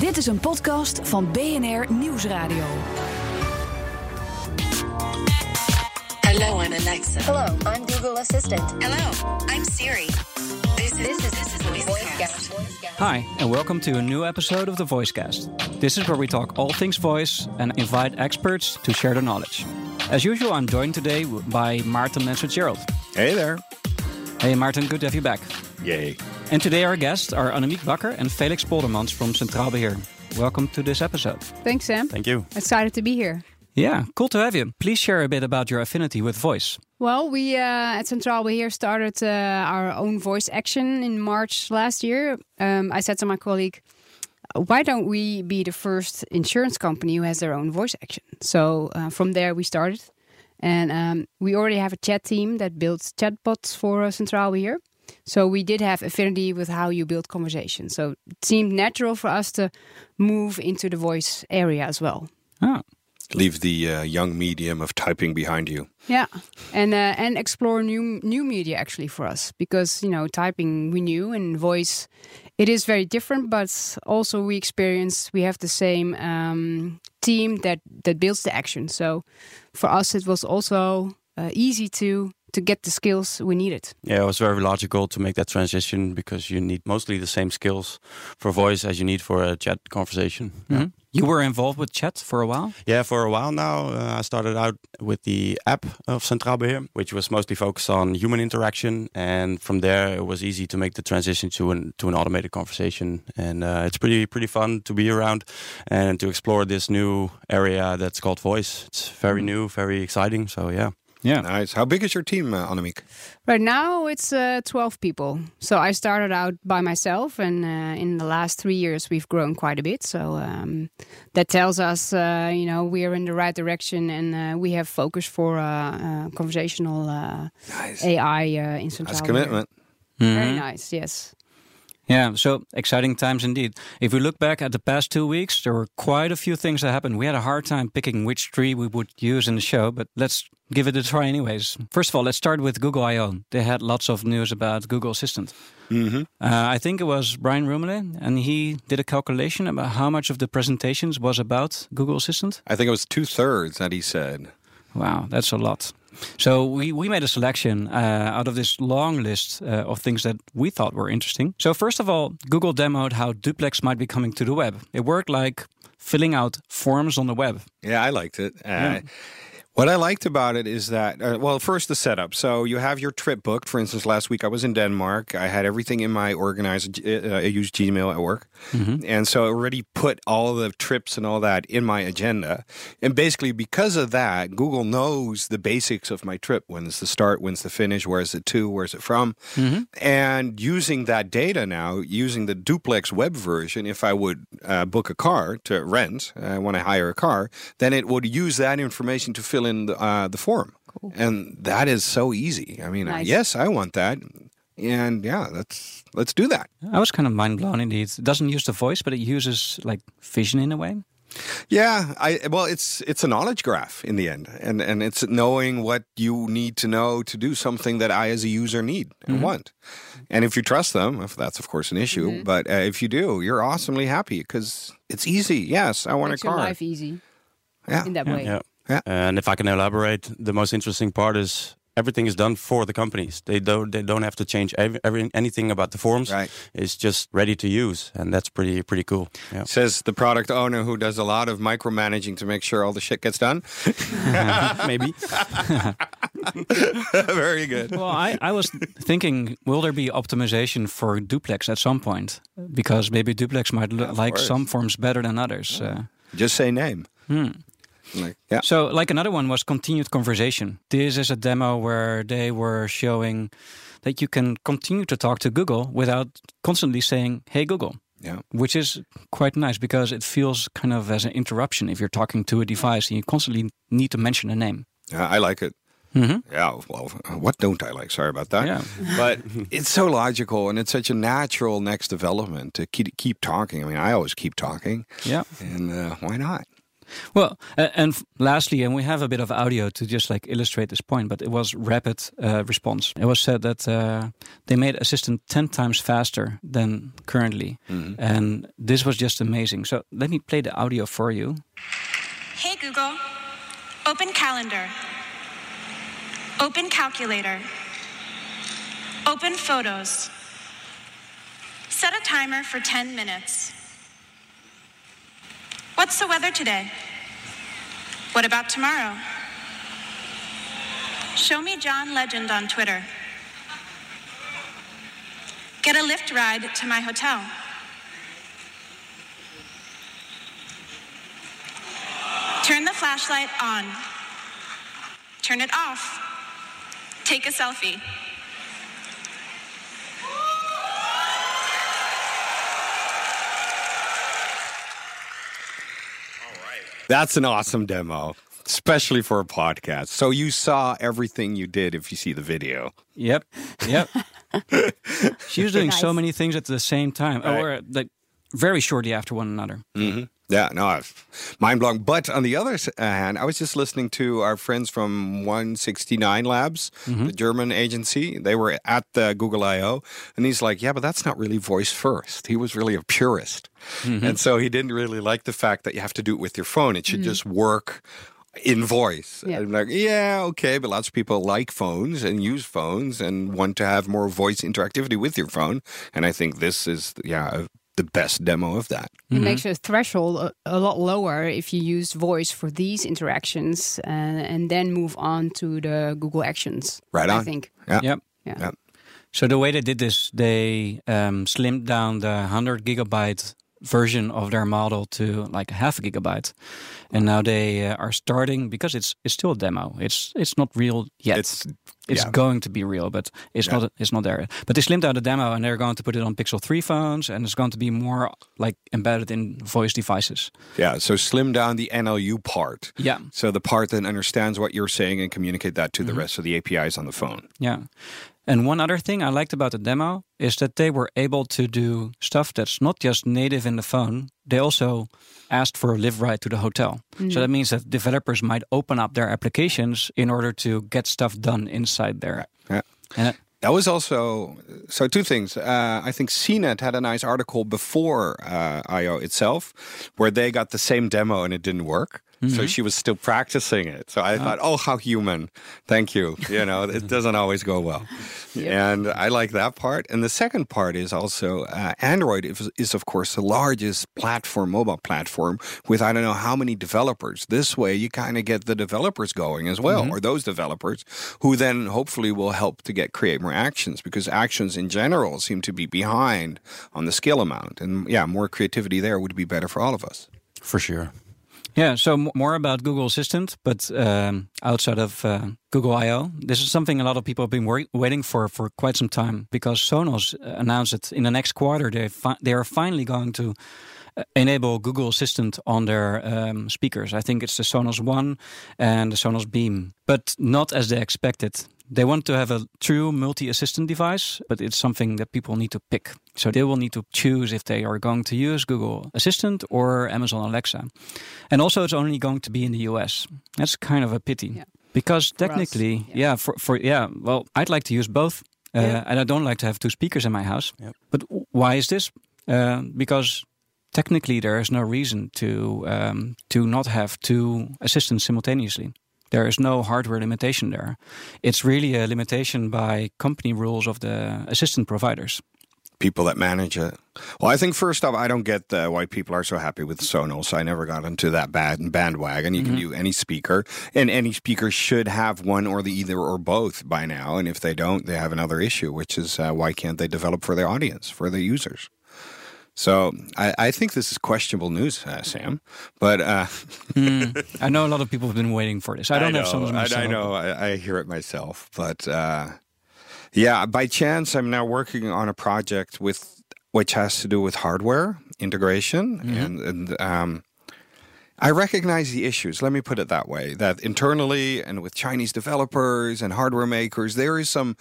Dit is een podcast van BNR Nieuwsradio. Hello, I'm Alexa. Hello, I'm Google Assistant. Hello, I'm Siri. This is This is this is VoiceCast. Hi, and welcome to a new episode of the Voicecast. This is where we talk all things voice and invite experts to share their knowledge. As usual, I'm joined today by Maarten and Fitzgerald. Hey there. Hey, Maarten, good to have you back. Yay. And today our guests are Annemiek Bakker and Felix Poldermans from Centraal Beheer. Welcome to this episode. Thanks, Sam. Thank you. Excited to be here. Yeah, cool to have you. Please share a bit about your affinity with voice. Well, we uh, at Centraal Beheer started uh, our own voice action in March last year. Um, I said to my colleague, why don't we be the first insurance company who has their own voice action? So uh, from there we started. And um, we already have a chat team that builds chatbots for uh, Centraal Beheer. So we did have affinity with how you build conversation. So it seemed natural for us to move into the voice area as well. Oh, Leave the uh, young medium of typing behind you. Yeah, and uh, and explore new new media actually for us because you know typing we knew and voice it is very different, but also we experience we have the same um, team that that builds the action. So for us, it was also uh, easy to to get the skills we needed. Yeah, it was very logical to make that transition because you need mostly the same skills for voice as you need for a chat conversation. Mhm. You were involved with chat for a while? Yeah, for a while now, uh, I started out with the app of Centraal Beheer, which was mostly focused on human interaction, and from there it was easy to make the transition to an to an automated conversation. And uh, it's pretty pretty fun to be around and to explore this new area that's called voice. It's very new, very exciting. So yeah. Yeah. Nice. How big is your team, uh, Annemiek? Right now, it's uh, 12 people. So I started out by myself, and uh, in the last three years, we've grown quite a bit. So um, that tells us, uh, you know, we are in the right direction, and uh, we have focus for uh, uh, conversational uh, Nice. AI uh, in Centraal. That's commitment. Very Mhm. nice. Yes. Yeah, so exciting times indeed. If we look back at the past two weeks, there were quite a few things that happened. We had a hard time picking which tree we would use in the show, but let's give it a try anyways. First of all, let's start with Google I/O. They had lots of news about Google Assistant. Mm-hmm. Uh, I think it was Brian Rumley, and he did a calculation about how much of the presentations was about Google Assistant. I think it was two thirds that he said. Wow, that's a lot. So we, we made a selection uh, out of this long list uh, of things that we thought were interesting. So first of all, Google demoed how duplex might be coming to the web. It worked like filling out forms on the web. Yeah, I liked it. Uh, What I liked about it is that, uh, well, first the setup. So you have your trip booked. For instance, last week I was in Denmark. I had everything in my organized. Uh, I use Gmail at work, and so it already put all the trips and all that in my agenda. And basically, because of that, Google knows the basics of my trip. When's the start? When's the finish? Where's it to? Where's it from? And using that data now, using the duplex web version, if I would uh, book a car to rent uh, when I hire a car, then it would use that information to fill in the, uh, the form. And that is so easy. I mean, Nice. yes, I want that. And yeah, let's let's do that. I was kind of mind blown indeed. It doesn't use the voice, but it uses like vision in a way. Yeah, I well, it's it's a knowledge graph in the end, and and it's knowing what you need to know to do something that I as a user need and want. And if you trust them, if that's of course an issue, but uh, if you do, you're awesomely happy because it's easy. Yes, I want Makes a car. your life easy Yeah. in that way. Yeah. Yeah. And if I can elaborate, the most interesting part is everything is done for the companies. They don't they don't have to change every, every anything about the forms. Right. It's just ready to use, and that's pretty pretty cool. Yeah. Says the product owner who does a lot of micromanaging to make sure all the shit gets done. Maybe. Very good. Well, I, I was thinking, will there be optimization for duplex at some point? Because maybe duplex might look Of like course. some forms better than others. Uh, Just say name. Like, yeah. So, like another one was continued conversation. This is a demo where they were showing that you can continue to talk to Google without constantly saying, "Hey Google," Yeah. which is quite nice because it feels kind of as an interruption if you're talking to a device and you constantly need to mention a name. Yeah, I like it. Mhm. Yeah, well, what don't I like? Sorry about that. Yeah. But it's so logical and it's such a natural next development to keep, keep talking. I mean, I always keep talking, Yeah. and uh, why not? Well, uh, and lastly, and we have a bit of audio to just like illustrate this point, but it was rapid uh, response. It was said that uh, they made Assistant 10 times faster than currently. And this was just amazing. So let me play the audio for you. Hey Google, open calendar. Open calculator. Open photos. Set a timer for 10 minutes. What's the weather today? What about tomorrow? Show me John Legend on Twitter. Get a Lyft ride to my hotel. Turn the flashlight on. Turn it off. Take a selfie. That's an awesome demo, especially for a podcast. So you saw everything you did if you see the video. Yep. Yep. she was doing so many things at the same time, Right. or like very shortly after one another. Mm-hmm. Yeah, no, mind blowing. But on the other uh, hand, I was just listening to our friends from 169 Labs, mm-hmm. the German agency. They were at the Google I/O, and he's like, "Yeah, but that's not really voice first. He was really a purist, mm-hmm. and so he didn't really like the fact that you have to do it with your phone. It should mm-hmm. just work." In voice, Yeah. I'm like, yeah, okay, but lots of people like phones and use phones and want to have more voice interactivity with your phone. And I think this is, yeah, the best demo of that. It makes your threshold a, a lot lower if you use voice for these interactions and, and then move on to the Google Actions. Right on. I think. Yeah. Yep. Yeah. Yeah. So the way they did this, they um, slimmed down the 100 gigabyte version of their model to like half a gigabyte, and now they uh, are starting because it's it's still a demo. It's it's not real yet. It's- it's yeah. going to be real, but it's Yeah. not it's not there. yet. But they slimmed down the demo, and they're going to put it on Pixel three phones, and it's going to be more like embedded in voice devices. Yeah, so slim down the NLU part. Yeah. So the part that understands what you're saying and communicate that to the rest of the APIs on the phone. Yeah. And one other thing I liked about the demo is that they were able to do stuff that's not just native in the phone. They also asked for a Lyft ride to the hotel. So that means that developers might open up their applications in order to get stuff done inside there. Yeah. And it- That was also so two things. Uh, I think CNET had a nice article before uh, IO itself, where they got the same demo and it didn't work. So mm-hmm. she was still practicing it. So I ah. thought, oh, how human! Thank you. You know, it doesn't always go well, and I like that part. And the second part is also uh, Android is, is of course the largest platform, mobile platform, with I don't know how many developers. This way, you kind of get the developers going as well, mm-hmm. or those developers who then hopefully will help to get create more actions because actions in general seem to be behind on the skill amount. And yeah, more creativity there would be better for all of us. For sure. Yeah, so more about Google Assistant, but um, outside of uh, Google I/O, this is something a lot of people have been waiting for for quite some time because Sonos announced that in the next quarter they they are finally going to uh, enable Google Assistant on their um, speakers. I think it's the Sonos One and the Sonos Beam, but not as they expected. They want to have a true multi-assistant device, but it's something that people need to pick. So they will need to choose if they are going to use Google Assistant or Amazon Alexa. And also, it's only going to be in the US. That's kind of a pity. Yeah. Because For us, technically, yeah. yeah. for, for yeah, well, I'd like to use both, uh, Yeah. and I don't like to have two speakers in my house. Yep. But why is this? Uh, because technically, there is no reason to um, to not have two assistants simultaneously. There is no hardware limitation there. It's really a limitation by company rules of the assistant providers. People that manage it. Well, I think first off, I don't get uh, why people are so happy with Sonos. I never got into that bad bandwagon. You can do any speaker, and any speaker should have one or the either or both by now. And if they don't, they have another issue, which is uh, why can't they develop for their audience, for their users? So I, I think this is questionable news, uh, Sam. But uh, I know a lot of people have been waiting for this. I don't know, have Sonos I- myself. I, know. I, I hear it myself. But uh, yeah, by chance, I'm now working on a project with which has to do with hardware integration, Mm-hmm. and, and um, I recognize the issues. Let me put it that way: that internally and with Chinese developers and hardware makers, there is some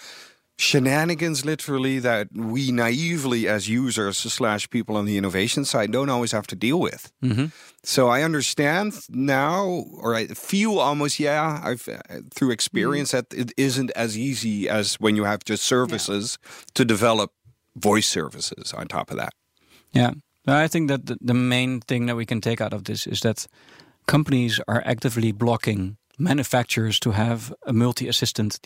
shenanigans literally that we naively as users slash people on the innovation side don't always have to deal with Mhm. so i understand now or i feel almost yeah i've uh, through experience that it isn't as easy as when you have just services to develop voice services on top of that Yeah. I think that the, main thing that we can take out of this is that companies are actively blocking manufacturers to have a multi assistant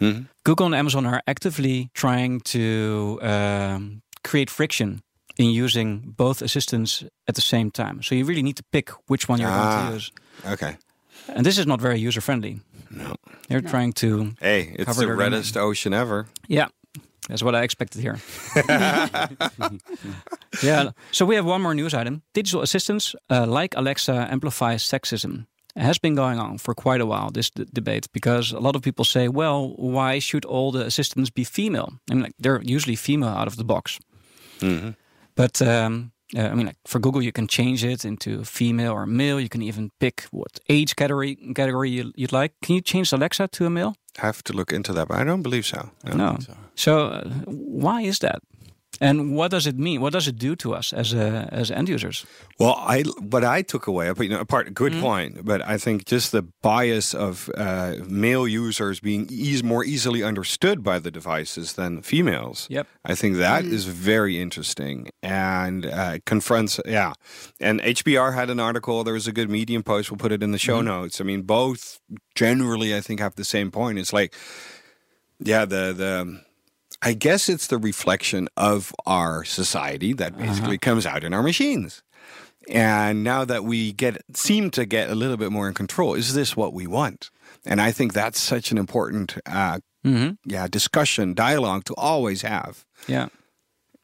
device. Mhm. Google and Amazon are actively trying to um, create friction in using both assistants at the same time. So you really need to pick which one you're going Ah. to use. okay And this is not very user friendly. no They're trying to, hey it's Cover the their domain. reddest ocean ever yeah, that's what I expected here. yeah. So we have one more news item. Digital assistants uh, like Alexa amplify sexism. It has been going on for quite a while, this d- debate, because a lot of people say, well, why should all the assistants be female? I mean, like, they're usually female out of the box. But um, uh, I mean, like for Google, you can change it into female or male. You can even pick what age category category you, you'd like. Can you change Alexa to a male? I have to look into that but i don't believe so No. So uh, why is that? And what does it mean? What does it do to us as uh, as end users? Well, I what I took away, but you know, apart good Mm-hmm. point, but I think just the bias of uh, male users being eas more easily understood by the devices than females. Yep. I think that is very interesting and uh, confronts. Yeah, and HBR had an article. There was a good Medium post. We'll put it in the show notes. I mean, both generally, I think, have the same point. It's like, yeah, the the. I guess it's the reflection of our society that basically comes out in our machines. And now that we get seem to get a little bit more in control, is this what we want? And I think that's such an important, uh, Mm-hmm. yeah, discussion, dialogue to always have. Yeah,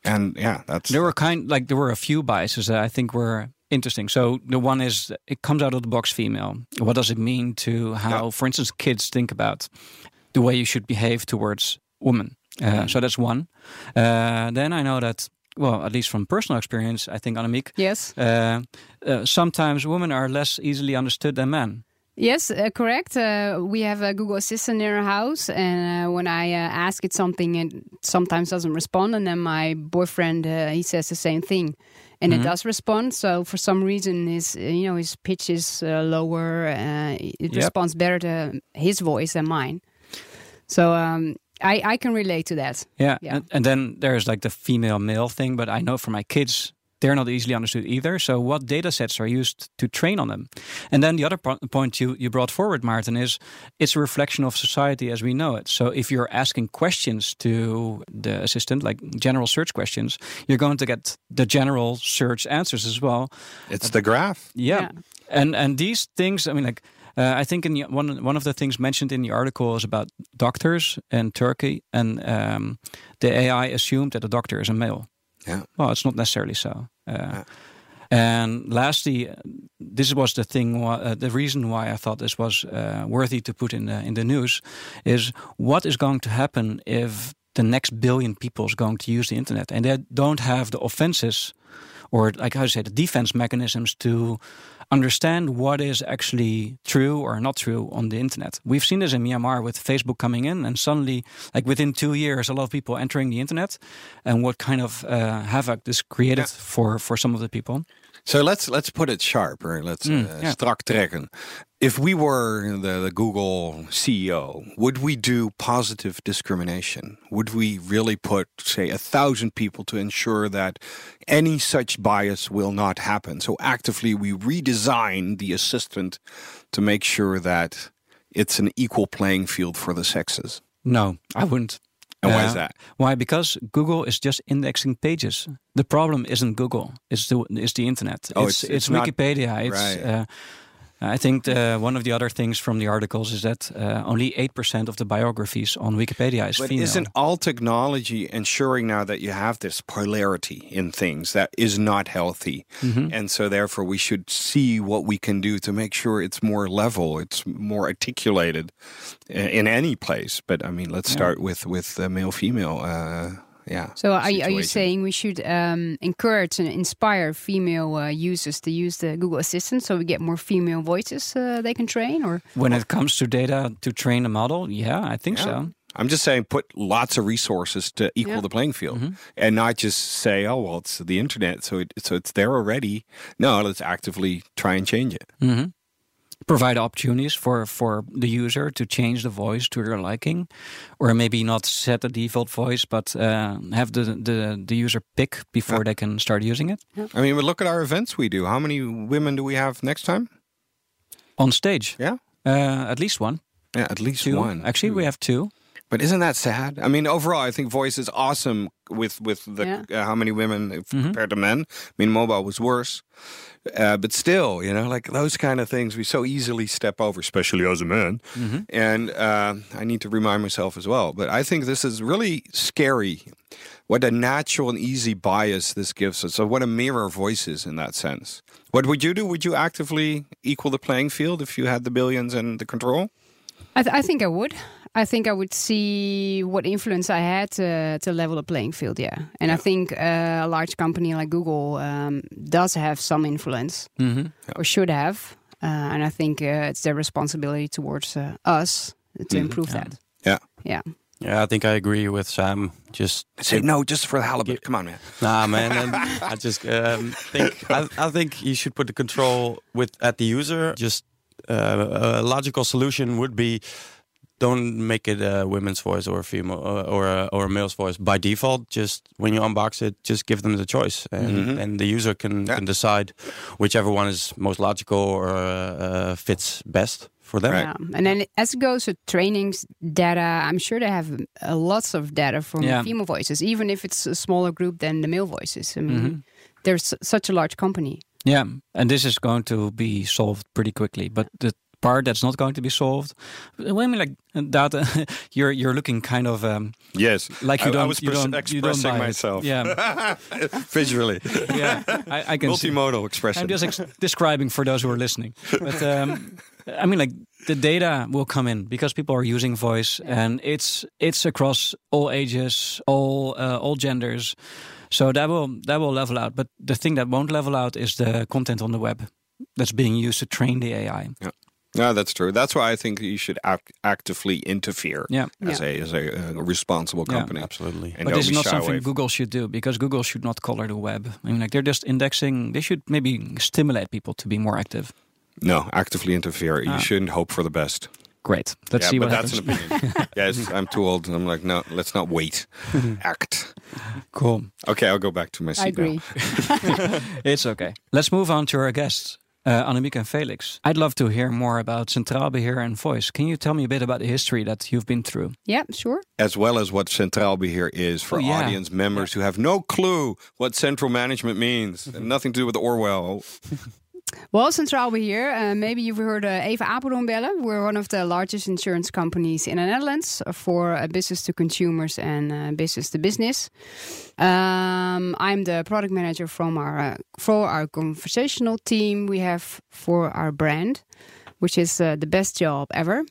And yeah, that's there were kind like there were a few biases that I think were interesting. So the one is it comes out of the box female. What does it mean to how, for instance, kids think about the way you should behave towards women? Uh, So that's one. Uh, then I know that. Well, at least from personal experience, I think Annemiek, Yes. uh, uh, sometimes women are less easily understood than men. Yes, uh, correct. Uh, we have a Google Assistant in our house, and uh, when I uh, ask it something, it sometimes doesn't respond, and then my boyfriend uh, he says the same thing, and it does respond. So for some reason, his you know his pitch is uh, lower. Uh, it Yep. responds better to his voice than mine. So um, I I can relate to that. Yeah. Yeah. And, and then there's like the female male thing, but I know for my kids, they're not easily understood either. So what data sets are used to train on them? And then the other po- point you, you brought forward, Martin, is it's a reflection of society as we know it. So if you're asking questions to the assistant, like general search questions, you're going to get the general search answers as well. it's the graph. Yeah. Yeah. And and these things, I mean, like uh, I think in the, one one of the things mentioned in the article is about doctors in Turkey, and um, the AI assumed that the doctor is a male. Yeah. Well, it's not necessarily so. Uh, And lastly, uh, this was the thing. Uh, the reason why I thought this was uh, worthy to put in the in the news is what is going to happen if the next billion people is going to use the internet and they don't have the offenses or like how to say the defense mechanisms to understand what is actually true or not true on the internet. We've seen this in Myanmar with Facebook coming in, and suddenly, like within two years, a lot of people entering the internet, and what kind of uh, havoc this created for for some of the people. So let's let's put it sharp, or let's Mm, uh, yeah. strak trekken. If we were the, the Google CEO, would we do positive discrimination? Would we really put, say, a thousand people to ensure that any such bias will not happen? So actively, we redesign the assistant to make sure that it's an equal playing field for the sexes. No, I wouldn't. And why is that? Why? Because Google is just indexing pages. The problem isn't Google; it's the it's the internet. Oh, it's it's- it's not- Wikipedia. It's. right. Uh, I think the, one of the other things from the articles is that uh, only eight percent of the biographies on Wikipedia is But female. isn't all technology ensuring now that you have this polarity in things that is not healthy? Mm-hmm. And so, therefore, we should see what we can do to make sure it's more level, it's more articulated uh, in any place. But I mean, let's start with with the male female. Uh, yeah. So are you, are you saying we should um, encourage and inspire female uh, users to use the Google Assistant so we get more female voices uh, they can train? Or when it comes to data to train a model, yeah, I think so. I'm just saying, put lots of resources to equal Yeah. the playing field, and not just say, "Oh, well, it's the internet, so it, so it's there already." No, let's actively try and change it. hmm Provide opportunities for for the user to change the voice to their liking, or maybe not set the default voice, but uh, have the, the the user pick before they can start using it I mean, but look at our events we do. How many women do we have next time? on stage. Yeah, Uh, at least one, yeah, at least two. one. Actually, we have two. But isn't that sad? I mean, overall, I think voice is awesome with with the Yeah. uh, how many women if compared to men. I mean, mobile was worse, uh, but still, you know, like those kind of things we so easily step over, especially as a man. And uh, I need to remind myself as well. But I think this is really scary. What a natural and easy bias this gives us. So, what a mirror voice is in that sense. What would you do? Would you actively equal the playing field if you had the billions and the control? I, th- I think I would. I think I would see what influence I had to, to level the playing field. Yeah, and I think uh, a large company like Google um, does have some influence, hmm or should have, uh, and I think uh, it's their responsibility towards uh, us to improve Yeah. that. Yeah. Yeah, Yeah, I think I agree with Sam. Just Say no, just for the halibut. Come on, man. Nah, man. and I just um, think I, I think you should put the control with at the user. Just uh, a logical solution would be don't make it a women's voice or a female or or a, or a male's voice by default. Just when you unbox it, just give them the choice, and, and the user can, Yeah. can decide whichever one is most logical or uh, fits best for them. Right. yeah. And then as it goes to trainings data, I'm sure they have uh, lots of data from Yeah. female voices, even if it's a smaller group than the male voices. I mean, Mm-hmm. there's such a large company. Yeah, and this is going to be solved pretty quickly. But the part that's not going to be solved, I mean, like data, you're you're looking kind of um, Yes, like you I, don't I was you don't you don't expressing buy it. myself. Yeah, visually. yeah, I, I can. see. Multimodal expression. I'm just ex- describing for those who are listening. But um, I mean, like the data will come in because people are using voice, and it's it's across all ages, all uh, all genders. So that will that will level out. But the thing that won't level out is the content on the web that's being used to train the AI. No, that's true. That's why I think you should act- actively interfere Yeah. as a as a uh, responsible Yeah, company. Absolutely. And but don't this is not something away Google should do because Google should not color the web. I mean, like they're just indexing. They should maybe stimulate people to be more active. No, actively interfere. You Ah. shouldn't hope for the best. Great. Let's yeah, see but what that's happens. an opinion. yes, I'm too old. I'm like, no, let's not wait. Act. Cool. Okay, I'll go back to my seat I agree. now. It's okay. Let's move on to our guests, uh, Annemiek and Felix. I'd love to hear more about Centraal Beheer and Voice. Can you tell me a bit about the history that you've been through? Yeah, sure. As well as what Centraal Beheer is for Oh, yeah. audience members who have no clue what central management means. and nothing to do with Orwell. Well, Centraal Beheer, uh, maybe you've heard uh, Even Apeldoorn bellen. We're one of the largest insurance companies in the Netherlands for uh, business to consumers and uh, business to business. Um, I'm the product manager from our uh, for our conversational team. We have for our brand, which is uh, the best job ever.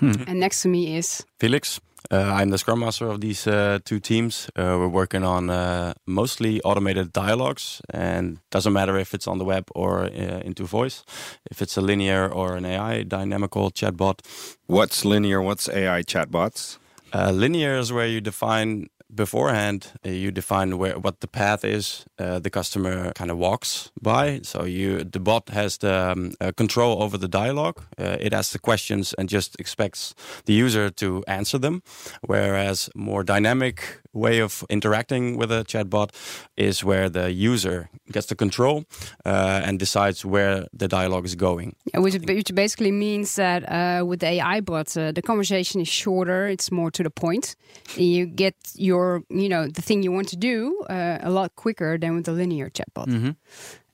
And next to me is Felix. Uh, I'm the scrum master of these uh, two teams. Uh, we're working on uh, mostly automated dialogues, and doesn't matter if it's on the web or uh, into voice, if it's a linear or an AI dynamical chatbot. What's linear? What's AI chatbots? Uh, linear is where you define beforehand. Uh, you define where what the path is uh, the customer kind of walks by. So you the bot has the um, uh, control over the dialogue. Uh, it asks the questions and just expects the user to answer them. Whereas more dynamic way of interacting with a chatbot is where the user gets the control uh, and decides where the dialogue is going. Yeah, which, which basically means that uh, with the AI bot, uh, the conversation is shorter. It's more to the point. You get your, you know, the thing you want to do uh, a lot quicker than with the linear chatbot.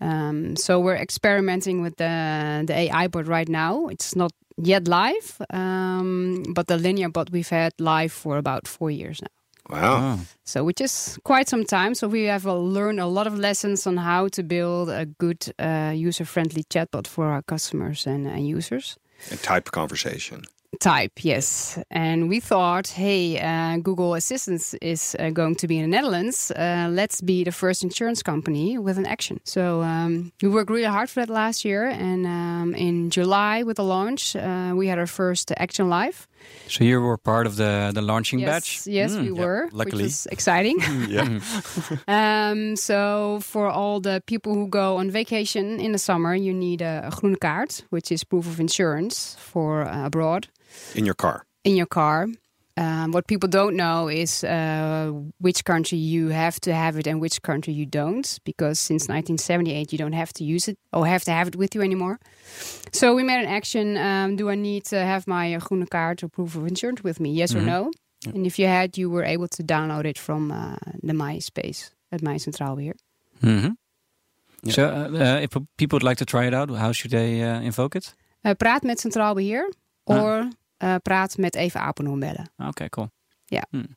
Um, so we're experimenting with the the AI bot right now. It's not yet live, um, but the linear bot we've had live for about four years now. Wow. So, which is quite some time. So, we have uh, learned a lot of lessons on how to build a good uh, user friendly chatbot for our customers and uh, users. A type conversation. type, yes. And we thought, hey, uh, Google Assistant is uh, going to be in the Netherlands. Uh, let's be the first insurance company with an action. So um, we worked really hard for that last year. And um, in July, with the launch, uh, we had our first action live. So you were part of the the launching yes, batch. Yes, Mm. we were, which luckily. was exciting. yeah. Um, so for all the people who go on vacation in the summer, you need a, a groene kaart, which is proof of insurance for uh, abroad In your car. in your car. Um, what people don't know is uh, which country you have to have it and which country you don't, because since 1978 you don't have to use it or have to have it with you anymore. So we made an action: um, Do I need to have my uh, groene kaart or proof of insurance with me? Yes or no? And if you had, you were able to download it from uh, the MySpace at My Centraal Beheer. Mhm. Yeah. So uh, uh, if people would like to try it out, how should they uh, invoke it? Uh, praat met Centraal Beheer or uh, praat met even Apeldoorn bellen. Okay, cool.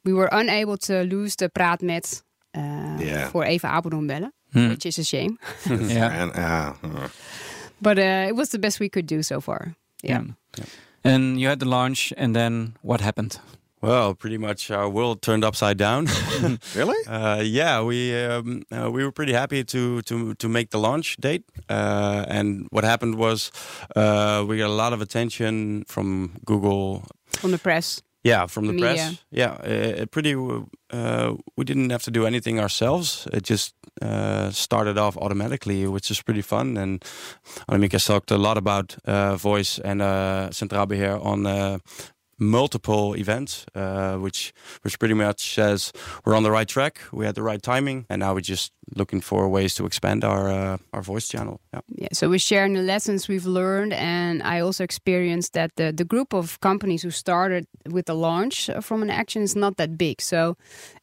We were unable to lose the praat met uh, Yeah. voor even Apeldoorn bellen, Hmm. which is a shame. yeah. But uh, it was the best we could do so far. Yeah. Yeah. And you had the launch, and then what happened? Well, pretty much our world turned upside down. really? Uh, yeah, we um, uh, we were pretty happy to to to make the launch date, uh, and what happened was uh, we got a lot of attention from Google. From the press. Yeah, from the Media. press. Yeah, uh, it pretty. Uh, we didn't have to do anything ourselves. It just uh, started off automatically, which is pretty fun. And Annemiek has talked a lot about uh, voice and uh, Centraal Beheer on uh, multiple events, uh, which which pretty much says we're on the right track. We had the right timing, and now we're just looking for ways to expand our uh, our voice channel. Yeah. Yeah. So we're sharing the lessons we've learned. And I also experienced that the, the group of companies who started with the launch from an action is not that big. So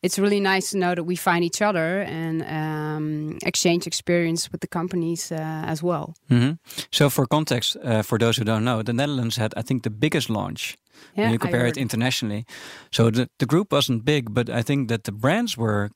it's really nice to know that we find each other and um, exchange experience with the companies uh, as well. Mhm. So, for context, uh, for those who don't know, the Netherlands had, I think, the biggest launch Yeah, when you compare it internationally. So the, the group wasn't big, but I think that the brands were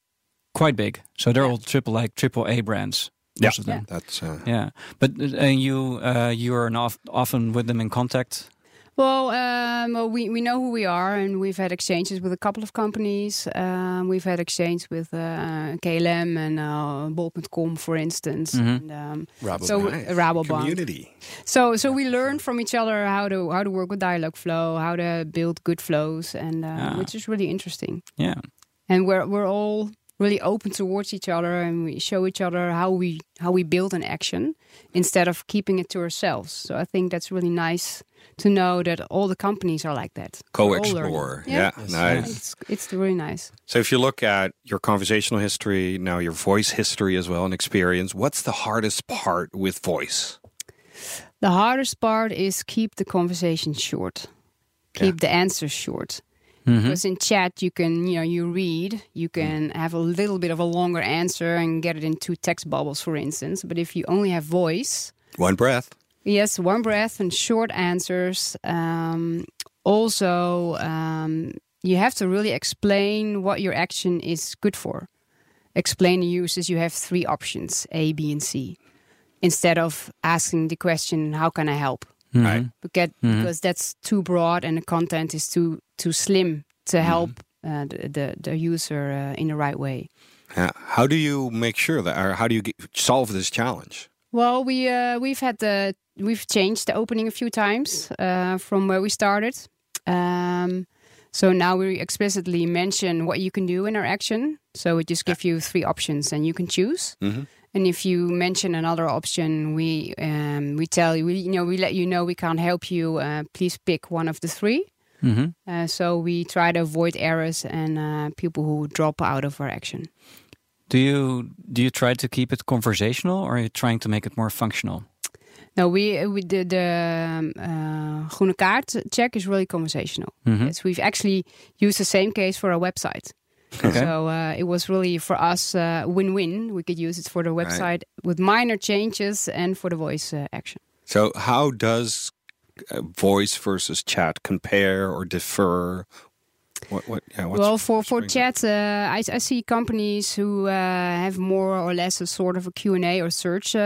quite big. So they're Yeah. all triple like triple A brands. Most of them. That's uh, Yeah, but uh, and you uh, you are often with them in contact. Well, um, well, we, we know who we are, and we've had exchanges with a couple of companies. Um, we've had exchange with uh, KLM and uh, Bol.com, for instance. Mhm. And, um, Rabobank. so nice. Rabobank. community. So so we learn from each other how to how to work with Dialogflow, how to build good flows, and uh, Ah. which is really interesting. Yeah, And we're we're all really open towards each other, and we show each other how we how we build an action instead of keeping it to ourselves. So I think that's really nice to know that all the companies are like that. We're all learning. Co-explore. Yeah. Yeah, Yes. nice. It's it's really nice. So if you look at your conversational history, now your voice history as well and experience, what's the hardest part with voice? The hardest part is keep the conversation short. Keep the answers short. Mhm. Because in chat you can, you know, you read, you can have a little bit of a longer answer and get it in two text bubbles, for instance. But if you only have voice, One breath. Yes, one breath and short answers. Um, also, um, you have to really explain what your action is good for. Explain the uses. You have three options: A, B, and C. Instead of asking the question, "How can I help?" Mhm. Right. Because, because that's too broad and the content is too too slim to help uh, the, the the user uh, in the right way. Yeah. How do you make sure that, or how do you get, solve this challenge? Well, we uh, we've had the we've changed the opening a few times uh, from where we started. Um, so now we explicitly mention what you can do in our action. So we just give you three options and you can choose. Mhm. And if you mention another option, we um, we tell you, we, you know, we let you know we can't help you. Uh, please pick one of the three. Mhm. Uh, so we try to avoid errors and uh, people who drop out of our action. Do you do you try to keep it conversational, or are you trying to make it more functional? No, we we did the um, uh, groene kaart check is really conversational. Mhm. Yes, we've actually used the same case for our website. Okay. So uh, it was really for us uh, win-win. We could use it for the website with minor changes and for the voice uh, action. So how does uh, voice versus chat compare or differ? What? What? Yeah. What's, well, for for chat, uh, I, I see companies who uh, have more or less a sort of a Q&A or search uh,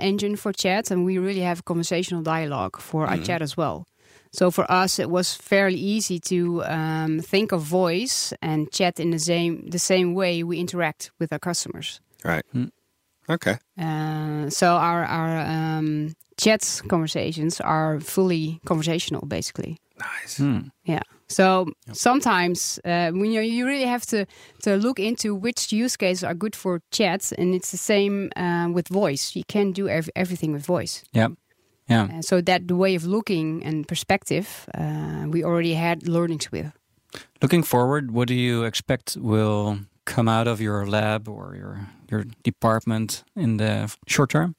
engine for chat, and we really have conversational dialogue for our chat as well. So for us, it was fairly easy to um, think of voice and chat in the same the same way we interact with our customers. Right. Okay. Uh, so our our um, chat conversations are fully conversational, basically. Nice. Yeah. So sometimes uh, when you you really have to to look into which use cases are good for chat, and it's the same uh, with voice. You can do ev- everything with voice. Yeah. Yeah. Uh, so that the way of looking and perspective, uh, we already had learnings with. Looking forward, what do you expect will come out of your lab or your your department in the short term?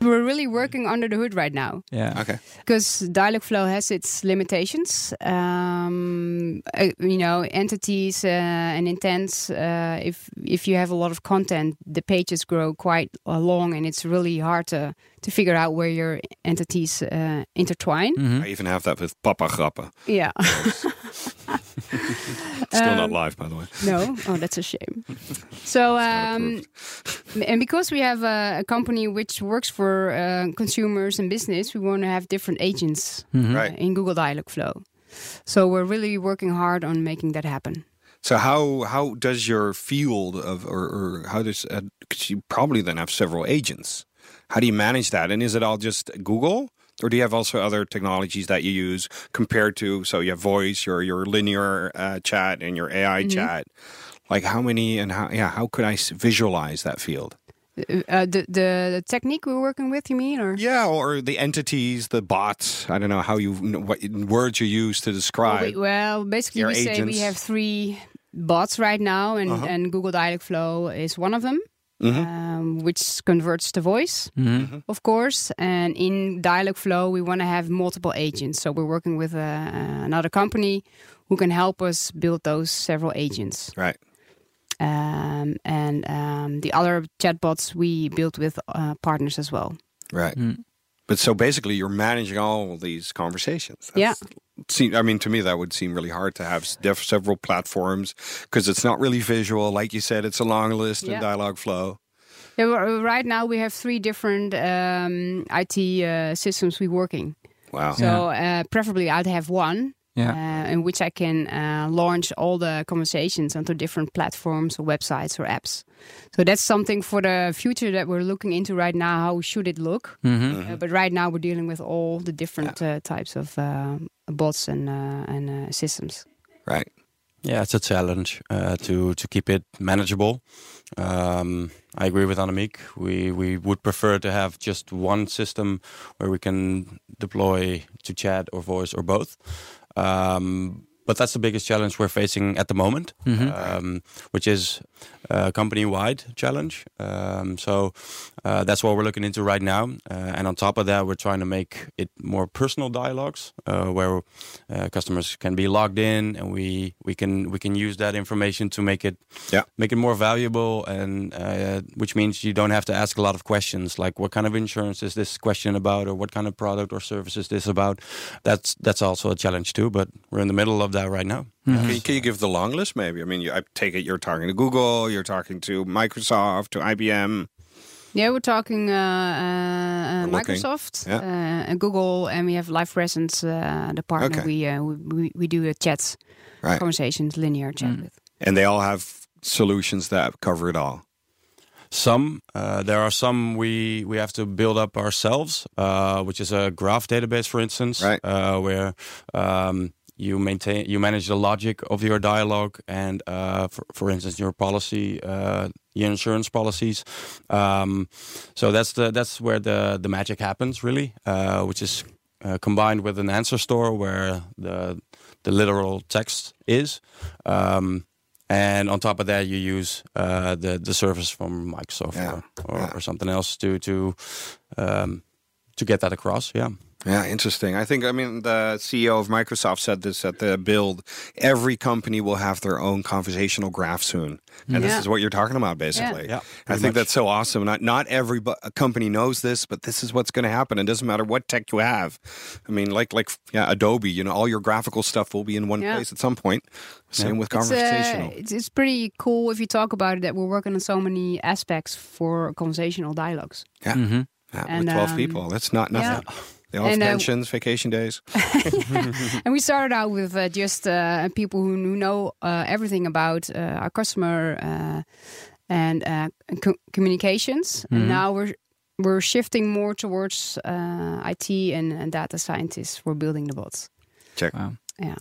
We're really working under the hood right now Yeah. Okay. because Dialogflow has its limitations. Um, uh, you know, entities uh, and intents. Uh, if if you have a lot of content, the pages grow quite uh, long, and it's really hard to to figure out where your entities uh, intertwine. Mhm. I even have that with Papa Grappen. Yeah. Still not Um, live, by the way. No, oh, that's a shame. So, um, and because we have a, a company which works for uh, consumers and business, we want to have different agents Mhm. Right. in Google Dialogflow. So we're really working hard on making that happen. So how how does your field of or, or how does uh, 'cause you probably then have several agents? How do you manage that? And is it all just Google, or do you have also other technologies that you use compared to? So you have voice, your your linear uh, chat, and your AI chat. Like how many and how yeah how could I s- visualize that field? Uh, uh, the, the the technique we're working with, you mean, or Yeah, or the entities, the bots. I don't know how you what words you use to describe. Well, we- well, basically, we say we have three bots right now, and, Uh-huh. and Google Dialogflow is one of them, Mhm. um, which converts to voice. Mhm. of course. And in Dialogflow, we want to have multiple agents. So we're working with uh, uh, another company who can help us build those several agents. Right. Um, and um, the other chatbots we built with uh, partners as well. Right. Mm. But so basically, you're managing all these conversations. Yeah. Seem, I mean, to me, that would seem really hard to have def- several platforms because it's not really visual. Like you said, it's a long list Yeah. and Dialogflow. Yeah, right now we have three different um, IT uh, systems we're working. Wow. So uh, preferably I'd have one. Yeah. Uh, in which I can uh, launch all the conversations onto different platforms or websites or apps. So that's something for the future that we're looking into right now. How should it look? Mhm. Uh, but right now we're dealing with all the different uh, types of uh, bots and uh, and uh, systems. Right. Yeah, it's a challenge uh, to to keep it manageable. Um, I agree with Annemiek. We we would prefer to have just one system where we can deploy to chat or voice or both. Um, but that's the biggest challenge we're facing at the moment, um, which is a company-wide challenge. Um, so uh, that's what we're looking into right now. Uh, and on top of that, we're trying to make it more personal dialogues, uh, where uh, customers can be logged in, and we we can we can use that information to make it Yeah. make it more valuable, and uh, which means you don't have to ask a lot of questions like what kind of insurance is this question about, or what kind of product or service is this about. That's that's also a challenge too. But we're in the middle of that right now. Can, you, can you give the long list? Maybe. I mean, you, I take it you're talking to Google, you're talking to Microsoft, to IBM. Yeah, we're talking uh, uh, uh, We're. Microsoft, Yeah. uh, and Google, and we have Live Presence, uh, the partner Okay. we, uh, we we we do a chat Right. conversations, linear chat with. And they all have solutions that cover it all. Some uh, there are some we we have to build up ourselves, uh, which is a graph database, for instance, Right. uh, where um, you maintain you manage the logic of your dialogue and, uh, for, for instance, your policy, uh, your insurance policies. Um, so that's the that's where the the magic happens, really, uh, which is uh, combined with an answer store where the the literal text is. Um, and on top of that, you use uh, the the service from Microsoft Yeah, or, or, yeah. or something else to to um, to get that across. Yeah. Yeah, interesting. I think, I mean, the CEO of Microsoft said this at the build. Every company will have their own conversational graph soon. And this is what you're talking about, basically. Yeah, I think much. that's so awesome. Not not every bu- company knows this, but this is what's going to happen. It doesn't matter what tech you have. I mean, like, like yeah, Adobe, you know, all your graphical stuff will be in one Yeah. place at some point. Same with It's, uh, conversational. it's, it's pretty cool if you talk about it that we're working on so many aspects for conversational dialogues. yeah. Mhm. Yeah and, with 12 um, people. That's not Yeah. nothing. They all have And, uh, pensions, vacation days. and we started out with uh, just uh, people who, who know uh, everything about uh, our customer uh, and uh, co- communications. And now we're we're shifting more towards uh, IT and, and data scientists for building the bots. Check. Wow. Yeah.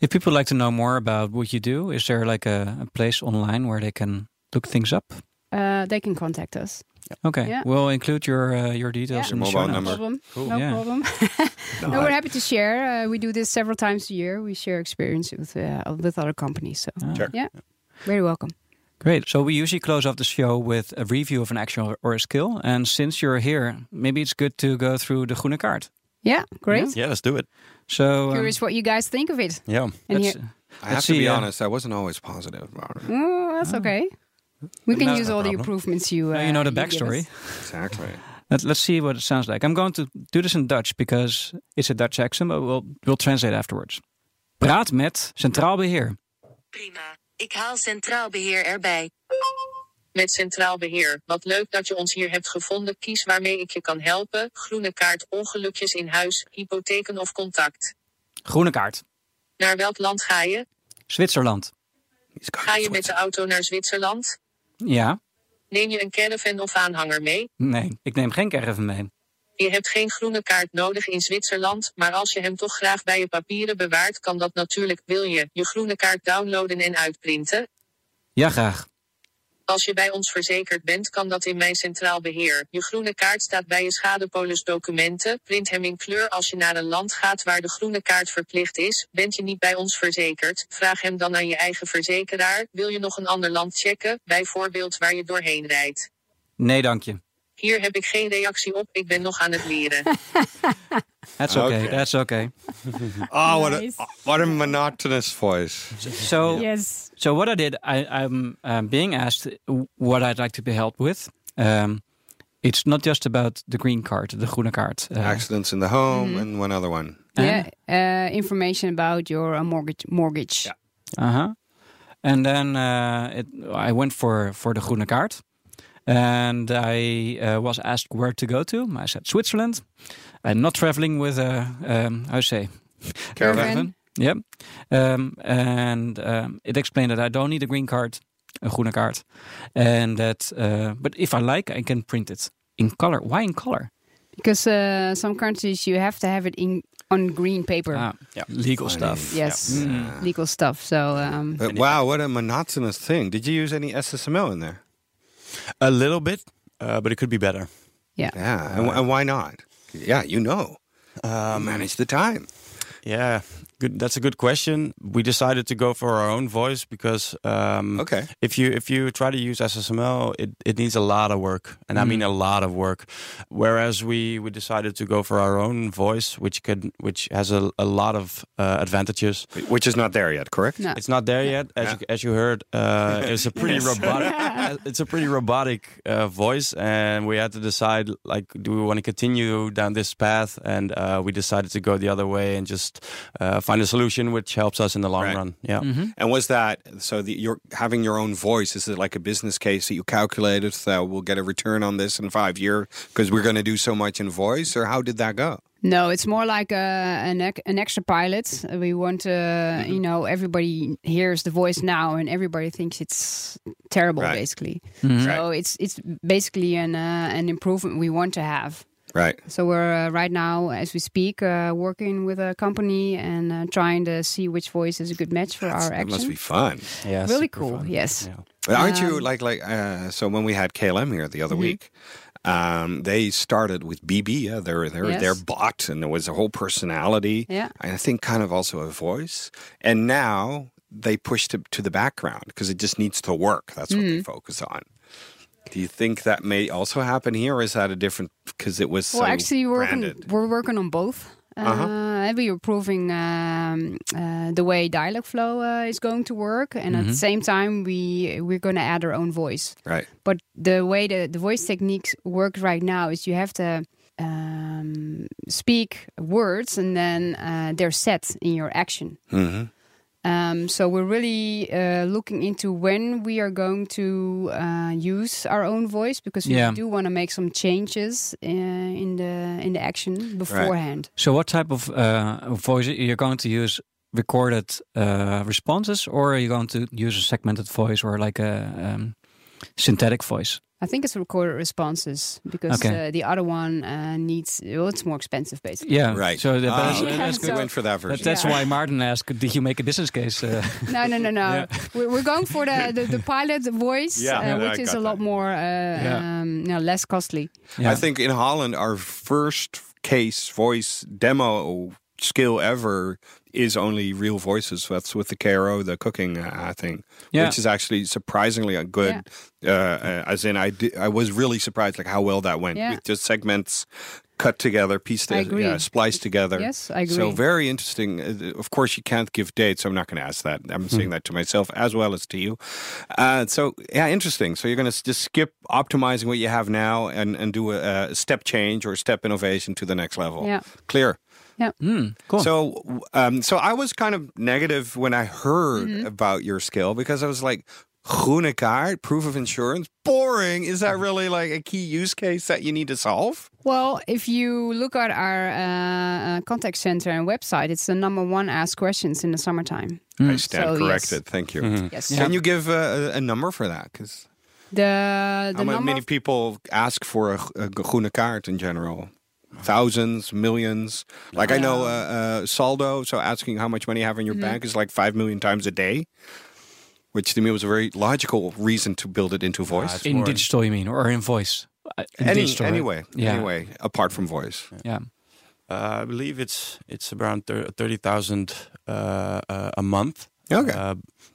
If people like to know more about what you do, is there like a, a place online where they can look things up? Uh, they can contact us. Okay, Yeah. we'll include your uh, your details Yeah. in the Mobile show No number. problem. No Yeah. problem. no, we're happy to share. Uh, we do this several times a year. We share experience with uh, with other companies. So Ah. Sure. yeah, very welcome. Great. So we usually close off the show with a review of an action or, or a skill. And since you're here, maybe it's good to go through the groene kaart. Yeah, great. Yeah, let's do it. So um, Curious what you guys think of it. Yeah. And here, I let's have to see, be uh, honest, I wasn't always positive about it. Oh, that's okay. We can No, use no all the improvements you. Uh, now you know the give backstory. Exactly. Let, let's see what it sounds like. I'm going to do this in Dutch because it's a Dutch accent, but we'll, we'll translate afterwards. Praat met Centraal Beheer. Prima. Ik haal centraal beheer erbij. Met Centraal Beheer. Wat leuk dat je ons hier hebt gevonden. Kies waarmee ik je kan helpen. Groene kaart, ongelukjes in huis, hypotheken of contact. Groene kaart. Naar welk land ga je? Zwitserland. Ga je met de auto naar Zwitserland? Ja. Neem je een caravan of aanhanger mee? Nee, ik neem geen caravan mee. Je hebt geen groene kaart nodig in Zwitserland, maar als je hem toch graag bij je papieren bewaart, kan dat natuurlijk. Wil je je groene kaart downloaden en uitprinten? Ja, graag. Als je bij ons verzekerd bent, kan dat in mijn centraal beheer. Je groene kaart staat bij je schadepolis documenten. Print hem in kleur als je naar een land gaat waar de groene kaart verplicht is. Bent je niet bij ons verzekerd? Vraag hem dan aan je eigen verzekeraar. Wil je nog een ander land checken, bijvoorbeeld waar je doorheen rijdt? Nee, dank je. Hier heb ik geen reactie op, ik ben nog aan het leren. That's okay. Okay. That's okay. Oh, what Nice. a what a monotonous voice. So, Yes. so what I did, I, I'm um, being asked what I'd like to be helped with. Um, it's not just about the green card, the groene kaart. Uh, Accidents in the home Mm-hmm. and one other one. Yeah. Uh, information about your uh, mortgage. Mortgage. Uh huh. And then uh, it, I went for for the groene kaart, and I uh, was asked where to go to. I said Switzerland. I'm not traveling with a um, how say Caravan. Yep. Um, and um, it explained that I don't need a green card, a groene kaart, and that uh, but if I like, I can print it in color. Why in color? Because uh, some countries you have to have it in on green paper. Ah, legal stuff. yes. Mm. Legal stuff. So um, But wow, what a monotonous thing. Did you use any SSML in there? A little bit, uh, but it could be better. yeah. Yeah, and, and why not? Yeah, you know. Um, Manage the time. Yeah, good. That's a good question. We decided to go for our own voice because um, Okay. if you if you try to use SSML, it, it needs a lot of work, and I mean a lot of work. Whereas we we decided to go for our own voice, which could which has a, a lot of uh, advantages. Which is not there yet, correct? No. It's not there yet, as you, as you heard. Uh, it's a pretty robotic. It's a pretty robotic uh, voice, and we had to decide like, do we want to continue down this path? And uh, we decided to go the other way and just uh, find a solution which helps us in the long Right. run. Yeah. And was that so? The, you're having your own voice. Is it like a business case that you calculated that we'll get a return on this in five years because we're going to do so much in voice, or how did that go? No, it's more like a, an an extra pilot. We want to, Mm-hmm. you know, everybody hears the voice now, and everybody thinks it's terrible, Right. basically. Mm-hmm. So it's it's basically an uh, an improvement we want to have. Right. So we're uh, right now, as we speak, uh, working with a company and uh, trying to see which voice is a good match for our That action. must be fun. Yeah. really cool. fun. Yes. Yeah. But aren't you Um, like like uh, so when we had KLM here the other Mhm. week? Um, they started with BB, yeah, their their Yes. their bot, and there was a whole personality, Yeah. and I think kind of also a voice. And now they pushed it to the background because it just needs to work. That's what they Mm-hmm. focus on. Do you think that may also happen here, or is that a different? Because it was Well, so actually, we're working, we're working on both. Uh, Uh-huh. and we're improving um, uh, the way Dialogflow uh, is going to work, and at the same time, we we're going to add our own voice. Right. But the way the, the voice techniques work right now is you have to um, speak words, and then uh, they're set in your action. hmm Um, so we're really uh, looking into when we are going to uh, use our own voice because we Yeah. do want to make some changes uh, in the in the action beforehand. So, what type of uh, voice you're going to use? Recorded uh, responses, or are you going to use a segmented voice or like a um, synthetic voice? I think it's recorded responses because Okay. uh, the other one uh, needs well, it's more expensive basically. Yeah, Right. So the, Ah, that's, okay. that's So- We went for that That, version. that's Yeah. why Maarten asked, "Did you make a business case?" Uh, No, no, no, no. Yeah. We're, we're going for the, the, the pilot voice, Yeah, uh, which is a lot that. more, uh, Yeah. um, no, less costly. yeah. I think in Holland, our first case voice demo skill ever is only real voices. That's with the KRO, the cooking uh, thing, Yeah. which is actually surprisingly a good. Uh, uh, as in, I di- I was really surprised like how well that went Yeah. with just segments cut together, pieced, I agree. yeah, spliced together. Yes, I agree. So very interesting. Uh, Of course, you can't give dates. So I'm not going to ask that. I'm saying that to myself as well as to you. Uh, so yeah, interesting. So you're going to just skip optimizing what you have now and and do a, a step change or step innovation to the next level. Yeah. Clear. Hmm, cool. So, um, so I was kind of negative when I heard Mm-hmm. about your skill because I was like, groene kaart, proof of insurance, boring. Is that really like a key use case that you need to solve? Well, if you look at our uh, uh, contact center and website, it's the number one asked questions in the summertime. I stand So, yes. corrected. Thank you. Yes. Can you give a, a number for that? Because The the how number many people ask for a, a groene kaart in general? Thousands, millions. Like I know uh, uh, Saldo, so asking how much money you have in your Mm-hmm. bank is like five million times a day, which to me was a very logical reason to build it into voice. in digital, you mean, or in voice? Uh, in Any, digital, right? anyway, Yeah. anyway, apart from voice. Yeah. Uh, I believe it's it's around thirty thousand uh, uh, a month. Okay.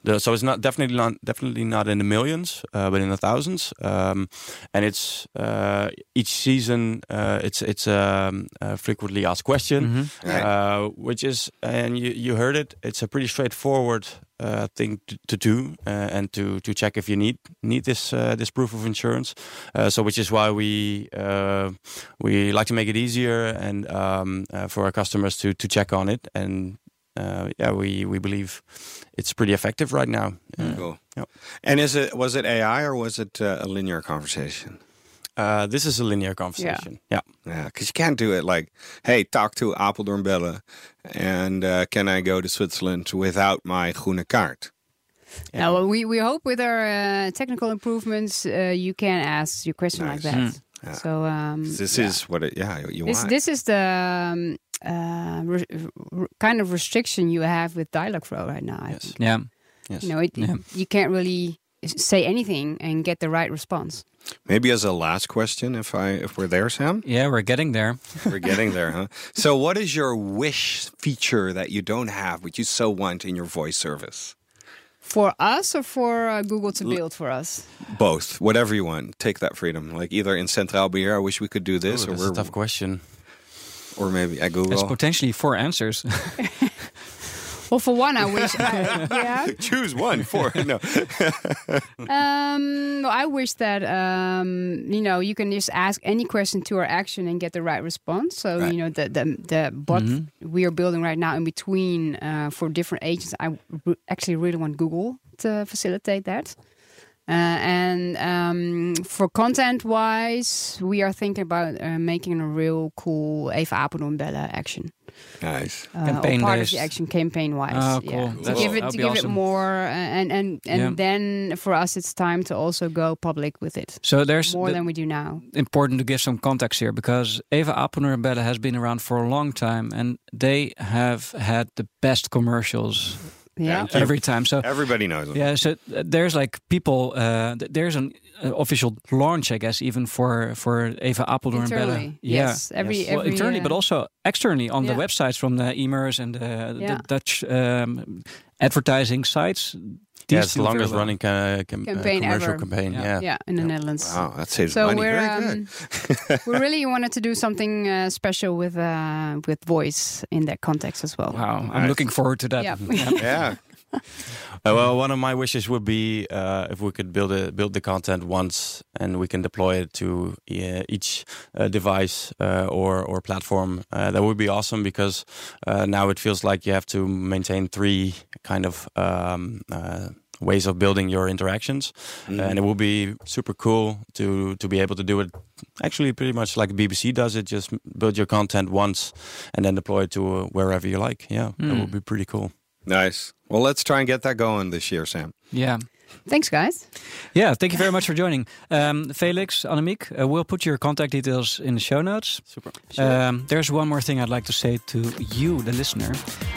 Uh, so it's not definitely not definitely not in the millions, uh, but in the thousands. Um, and it's uh, each season. Uh, it's it's um, a frequently asked question, Mm-hmm. Right. uh, which is and you you heard it. It's a pretty straightforward uh, thing to, to do uh, and to to check if you need need this uh, this proof of insurance. Uh, so which is why we uh, we like to make it easier and um, uh, for our customers to to check on it and. Uh, yeah, we, we believe it's pretty effective right now. Uh, Cool. yeah. And is it was it AI or was it uh, a linear conversation? Uh, this is a linear conversation. Yeah. Yeah, because you can't do it like, hey, talk to Apeldoorn Bellen, and uh, can I go to Switzerland without my groene kaart? Now, well, we, we hope with our uh, technical improvements, uh, you can ask your question Nice. like that. Yeah. So um, This yeah. is what it, yeah, you this want. this is the um, uh, re- re- kind of restriction you have with Dialogflow right now. I Yes. think. Yeah. Yes. You know, it, Yeah. you can't really say anything and get the right response. Maybe as a last question, if I if we're there, Sam, Yeah, we're getting there. we're getting there, huh? So, what is your wish feature that you don't have, but you so want in your voice service? For us or for uh, Google to build for us? Both, whatever you want. Take that freedom. Like either in Centraal Beheer, I wish we could do this, Ooh, or that's we're, tough question. Or maybe at It's Google. potentially four answers. Well, for one, I wish. I, yeah. Choose one Four. no. Um, I wish that um, you know you can just ask any question to our action and get the right response. So Right. you know the the the bot we are building right now in between uh, for different agents. I re- actually really want Google to facilitate that. Uh, and um, for content wise, we are thinking about uh, making a real cool Even Apeldoorn bellen action. Nice. Uh, Campaign or part of the action campaign wise. Oh, Yeah. cool. To give it to be give it more, uh, and and and Yeah. then for us, it's time to also go public with it So there's more the- than we do now. important to give some context here because Even Apeldoorn Belle has been around for a long time and they have had the best commercials Yeah. Every time. So Everybody knows them. yeah, so uh, there's like people. Uh, there's an uh, official launch, I guess, even for for Even Apeldoorn Belle. Internally, Yeah, yes. Every- Well, every, internally, uh, but also externally on the websites from the Emers and the, Yeah. the Dutch um, advertising sites. Yeah, These it's the longest well. running ca- cam- uh, Campaign commercial ever. campaign. Yeah. Yeah. Yeah, in the Netherlands. Wow, that saves So money. we're Very um, good. we really wanted to do something uh, special with uh, with voice in that context as well. Wow, I'm Nice. looking forward to that. Yeah. yeah. Uh, well, one of my wishes would be uh, if we could build a, build the content once and we can deploy it to uh, each uh, device uh, or or platform. Uh, that would be awesome because now it feels like you have to maintain three kind of. Um, ways of building your interactions mm. and it will be super cool to to be able to do it actually pretty much like bbc does it just build your content once and then deploy it to wherever you like yeah mm. that would be pretty cool Nice. Well, let's try and get that going this year, Sam. Yeah. Thanks, guys. Yeah, thank you very much for joining. Um, Felix, Annemiek, uh, we'll put your contact details in the show notes. Super. Sure. Um, there's one more thing I'd like to say to you, the listener.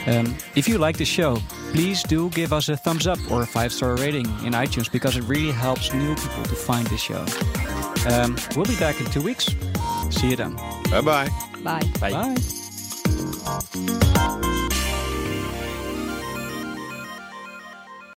Um, if you like the show, please do give us a thumbs up or a five star rating in iTunes because it really helps new people to find the show. Um, we'll be back in two weeks. See you then. Bye-bye. Bye. Bye. Bye.